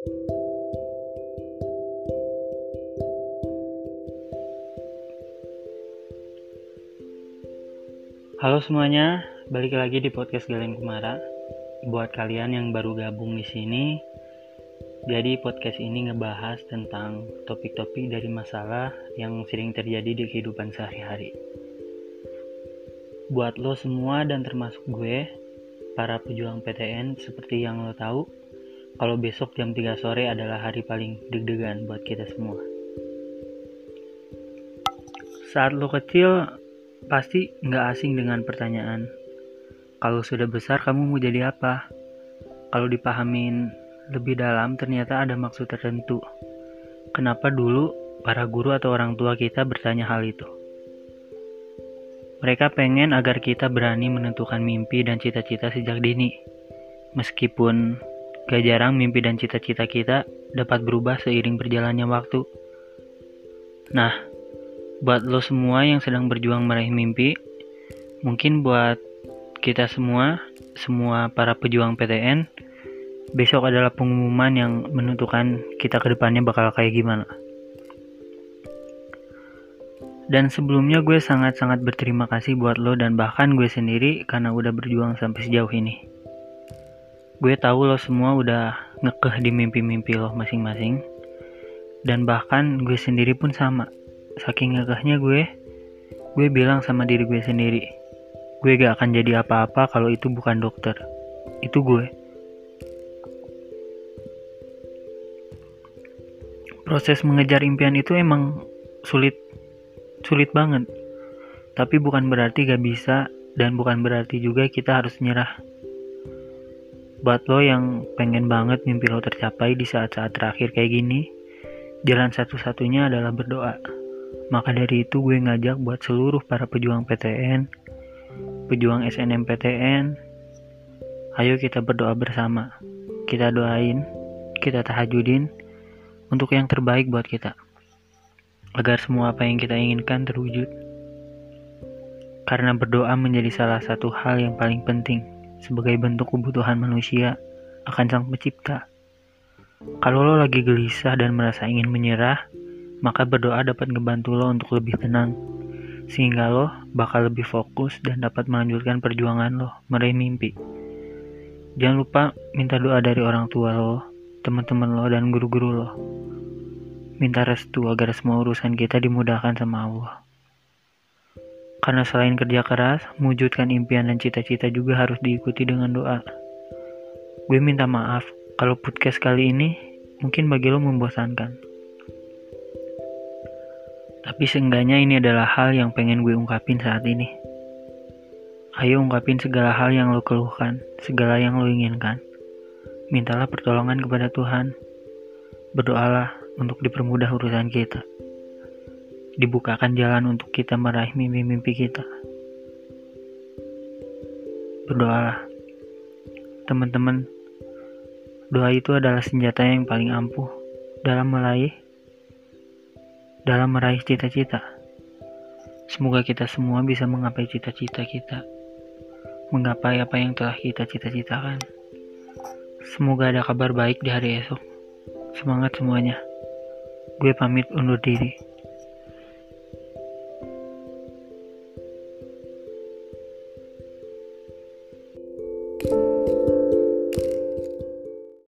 Halo semuanya, balik lagi di podcast Galeng Kumara. Buat kalian yang baru gabung di sini, jadi podcast ini ngebahas tentang topik-topik dari masalah yang sering terjadi di kehidupan sehari-hari. Buat lo semua dan termasuk gue, para pejuang PTN seperti yang lo tahu, kalau besok jam 3 sore adalah hari paling deg-degan buat kita semua. Saat lo kecil, Pasti nggak asing dengan pertanyaan, kalau sudah besar kamu mau jadi apa? Kalau dipahamin lebih dalam ternyata ada maksud tertentu. Kenapa dulu para guru atau orang tua kita bertanya hal itu? Mereka pengen agar kita berani menentukan mimpi dan cita-cita sejak dini. Meskipun gak jarang mimpi dan cita-cita kita dapat berubah seiring berjalannya waktu. Nah, buat lo semua yang sedang berjuang meraih mimpi, mungkin buat kita semua, semua para pejuang PTN, besok adalah pengumuman yang menentukan kita ke depannya bakal kayak gimana. Dan sebelumnya gue sangat-sangat berterima kasih buat lo dan bahkan gue sendiri karena udah berjuang sampai sejauh ini. Gue tahu lo semua udah ngekeh di mimpi-mimpi lo masing-masing. Dan bahkan gue sendiri pun sama. Saking ngegahnya gue gue bilang sama diri gue sendiri gue gak akan jadi apa-apa kalau itu bukan dokter. Itu gue. Proses mengejar impian itu emang sulit sulit banget. Tapi bukan berarti gak bisa dan bukan berarti juga kita harus nyerah buat lo yang pengen banget mimpi lo tercapai di saat-saat terakhir kayak gini jalan satu-satunya adalah berdoa maka dari itu gue ngajak buat seluruh para pejuang PTN, pejuang SNMPTN, ayo kita berdoa bersama. Kita doain, kita tahajudin untuk yang terbaik buat kita. Agar semua apa yang kita inginkan terwujud. Karena berdoa menjadi salah satu hal yang paling penting sebagai bentuk kebutuhan manusia akan sang pencipta. Kalau lo lagi gelisah dan merasa ingin menyerah, maka berdoa dapat ngebantu lo untuk lebih tenang, sehingga lo bakal lebih fokus dan dapat melanjutkan perjuangan lo meraih mimpi. Jangan lupa minta doa dari orang tua lo, teman-teman lo, dan guru-guru lo. Minta restu agar semua urusan kita dimudahkan sama Allah. Karena selain kerja keras, mewujudkan impian dan cita-cita juga harus diikuti dengan doa. Gue minta maaf kalau podcast kali ini mungkin bagi lo membosankan. Tapi seenggaknya ini adalah hal yang pengen gue ungkapin saat ini. Ayo ungkapin segala hal yang lo keluhkan, segala yang lo inginkan. Mintalah pertolongan kepada Tuhan. Berdoalah untuk dipermudah urusan kita. Dibukakan jalan untuk kita meraih mimpi-mimpi kita. Berdoalah. Teman-teman, doa itu adalah senjata yang paling ampuh dalam meraih dalam meraih cita-cita. Semoga kita semua bisa menggapai cita-cita kita, menggapai apa yang telah kita cita-citakan. Semoga ada kabar baik di hari esok. Semangat semuanya. Gue pamit undur diri.